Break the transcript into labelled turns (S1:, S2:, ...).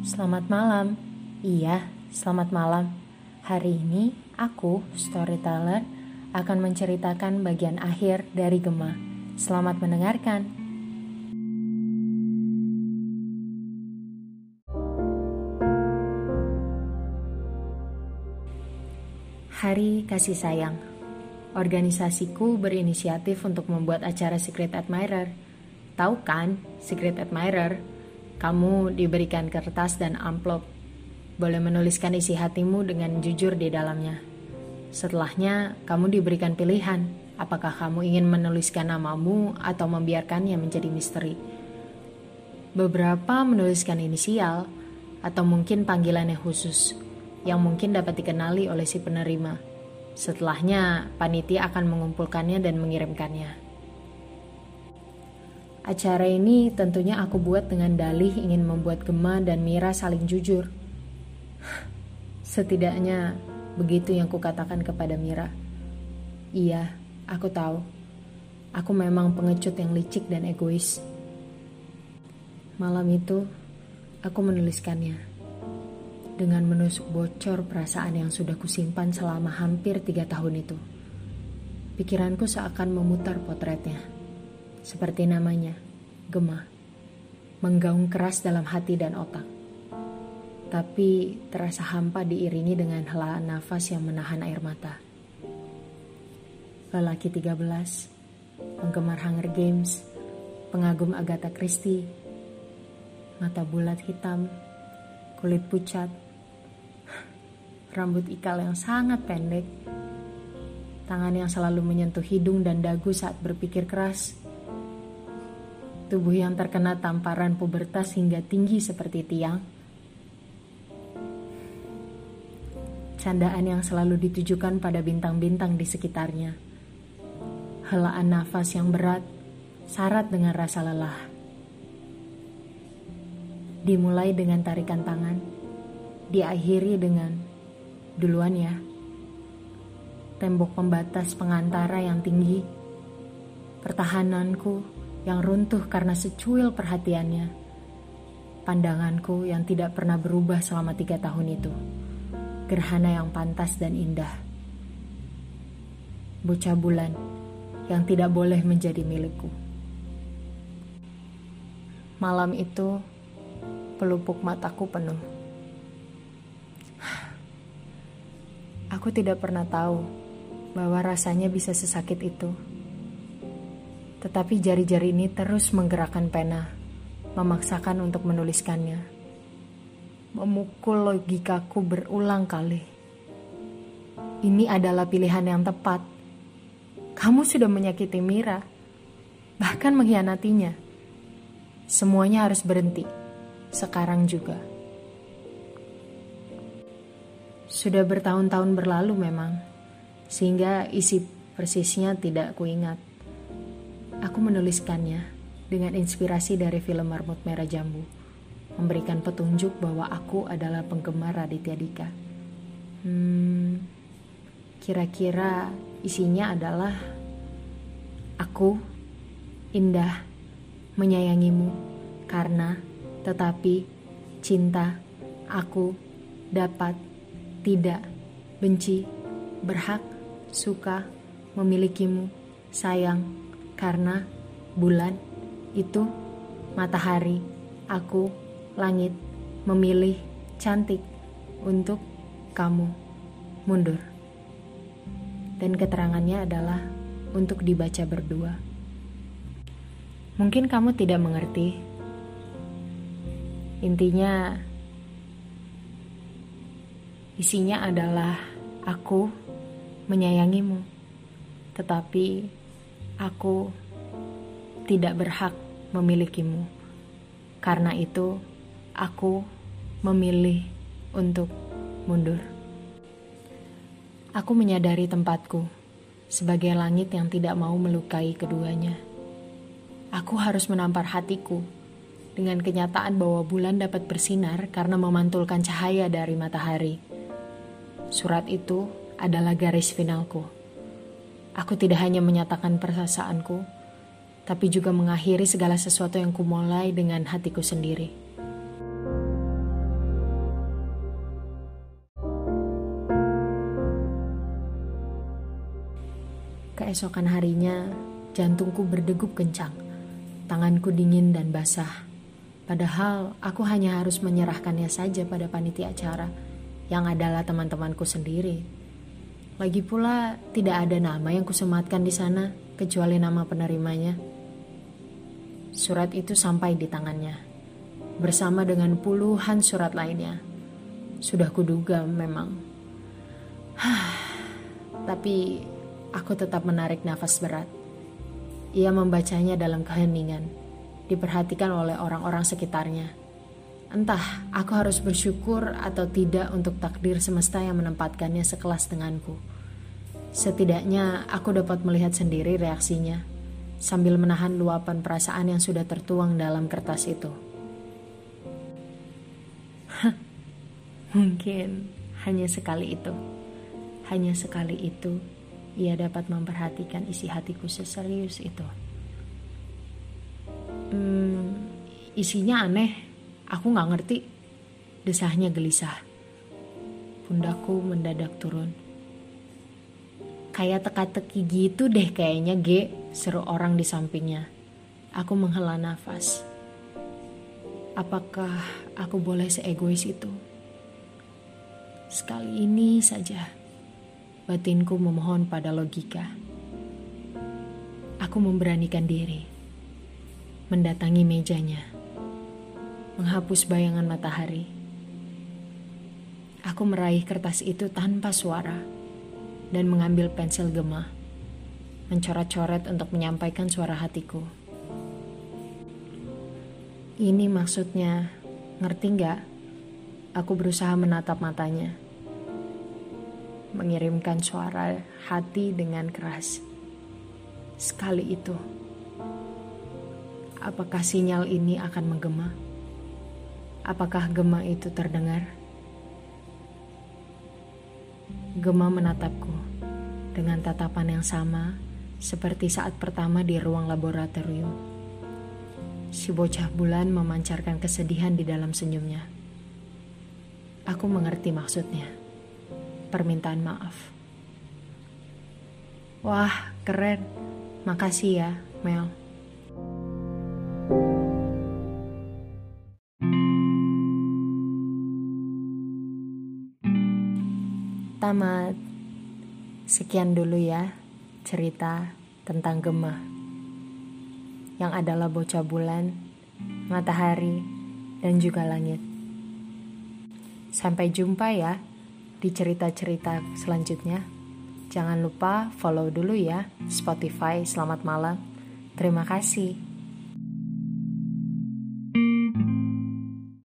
S1: Selamat malam. Iya, selamat malam. Hari ini aku, storyteller, akan menceritakan bagian akhir dari Gema. Selamat mendengarkan. Hari Kasih Sayang Organisasiku berinisiatif untuk membuat acara Secret Admirer. Tahu kan, Secret Admirer? Kamu diberikan kertas dan amplop. Boleh menuliskan isi hatimu dengan jujur di dalamnya. Setelahnya, kamu diberikan pilihan, apakah kamu ingin menuliskan namamu atau membiarkannya menjadi misteri. Beberapa menuliskan inisial, atau mungkin panggilan yang khusus, yang mungkin dapat dikenali oleh si penerima. Setelahnya, panitia akan mengumpulkannya dan mengirimkannya. Acara ini tentunya aku buat dengan dalih ingin membuat Gema dan Mira saling jujur. Setidaknya begitu yang kukatakan kepada Mira. Iya, aku tahu. Aku memang pengecut yang licik dan egois. Malam itu, aku menuliskannya dengan menusuk bocor perasaan yang sudah kusimpan selama hampir tiga tahun itu. Pikiranku seakan memutar potretnya. Seperti namanya, Gema. Menggaung keras dalam hati dan otak. Tapi terasa hampa diiringi dengan helaan nafas yang menahan air mata. Lelaki 13, penggemar Hunger Games, pengagum Agatha Christie, mata bulat hitam, kulit pucat, rambut ikal yang sangat pendek, tangan yang selalu menyentuh hidung dan dagu saat berpikir keras, tubuh yang terkena tamparan pubertas hingga tinggi seperti tiang, candaan yang selalu ditujukan pada bintang-bintang di sekitarnya, helaan nafas yang berat, syarat dengan rasa lelah. Dimulai dengan tarikan tangan, diakhiri dengan Duluan ya. Tembok pembatas pengantara yang tinggi. Pertahananku yang runtuh karena secuil perhatiannya. Pandanganku yang tidak pernah berubah selama tiga tahun itu. Gerhana yang pantas dan indah. Bocah bulan yang tidak boleh menjadi milikku. Malam itu, pelupuk mataku penuh. Aku tidak pernah tahu bahwa rasanya bisa sesakit itu. Tetapi jari-jari ini terus menggerakkan pena, memaksakan untuk menuliskannya. Memukul logikaku berulang kali. Ini adalah pilihan yang tepat. Kamu sudah menyakiti Mira, bahkan mengkhianatinya. Semuanya harus berhenti, sekarang juga. Sudah bertahun-tahun berlalu memang, sehingga isi persisnya tidak kuingat. Aku menuliskannya dengan inspirasi dari film Marmut Merah Jambu, memberikan petunjuk bahwa aku adalah penggemar Raditya Dika. Hmm, kira-kira isinya adalah aku indah menyayangimu karena tetapi cinta aku dapat tidak, benci, berhak, suka, memilikimu, sayang, karena bulan itu matahari, aku, langit, memilih, cantik, untuk kamu, mundur. Dan keterangannya adalah untuk dibaca berdua. Mungkin kamu tidak mengerti. Intinya, Isinya adalah aku menyayangimu, tetapi aku tidak berhak memilikimu. Karena itu, aku memilih untuk mundur. Aku menyadari tempatku sebagai langit yang tidak mau melukai keduanya. Aku harus menampar hatiku dengan kenyataan bahwa bulan dapat bersinar karena memantulkan cahaya dari matahari. Surat itu adalah garis finalku. Aku tidak hanya menyatakan perasaanku, tapi juga mengakhiri segala sesuatu yang kumulai dengan hatiku sendiri. Keesokan harinya, jantungku berdegup kencang, tanganku dingin dan basah. Padahal aku hanya harus menyerahkannya saja pada panitia acara, yang adalah teman-temanku sendiri lagi pula, tidak ada nama yang kusematkan di sana, kecuali nama penerimanya. Surat itu sampai di tangannya, bersama dengan puluhan surat lainnya. Sudah kuduga memang. Tapi aku tetap menarik nafas berat. Ia membacanya dalam keheningan diperhatikan oleh orang-orang sekitarnya. Entah aku harus bersyukur atau tidak untuk takdir semesta yang menempatkannya sekelas denganku. Setidaknya aku dapat melihat sendiri reaksinya sambil menahan luapan perasaan yang sudah tertuang dalam kertas itu. Mungkin hanya sekali itu. Hanya sekali itu ia dapat memperhatikan isi hatiku seserius itu. Hmm, isinya aneh. Aku nggak ngerti. Desahnya gelisah. Pundakku mendadak turun. Kayak teka-teki gitu deh kayaknya G, seru orang di sampingnya. Aku menghela nafas. Apakah aku boleh seegois itu? Sekali ini saja, batinku memohon pada logika. Aku memberanikan diri mendatangi mejanya, menghapus bayangan matahari. Aku meraih kertas itu tanpa suara dan mengambil pensil gema, mencoret-coret untuk menyampaikan suara hatiku. Ini maksudnya, ngerti nggak? Aku berusaha menatap matanya, mengirimkan suara hati dengan keras. Sekali itu. Apakah sinyal ini akan menggema? Apakah gema itu terdengar? Gema menatapku dengan tatapan yang sama seperti saat pertama di ruang laboratorium. Si bocah bulan memancarkan kesedihan di dalam senyumnya. Aku mengerti maksudnya. Permintaan maaf. Wah, keren. Makasih ya, Mel. Tamat. Sekian dulu ya cerita tentang Gemah yang adalah bocah bulan, matahari, dan juga langit. Sampai jumpa ya di cerita-cerita selanjutnya. Jangan lupa follow dulu ya Spotify Selamat Malam. Terima kasih.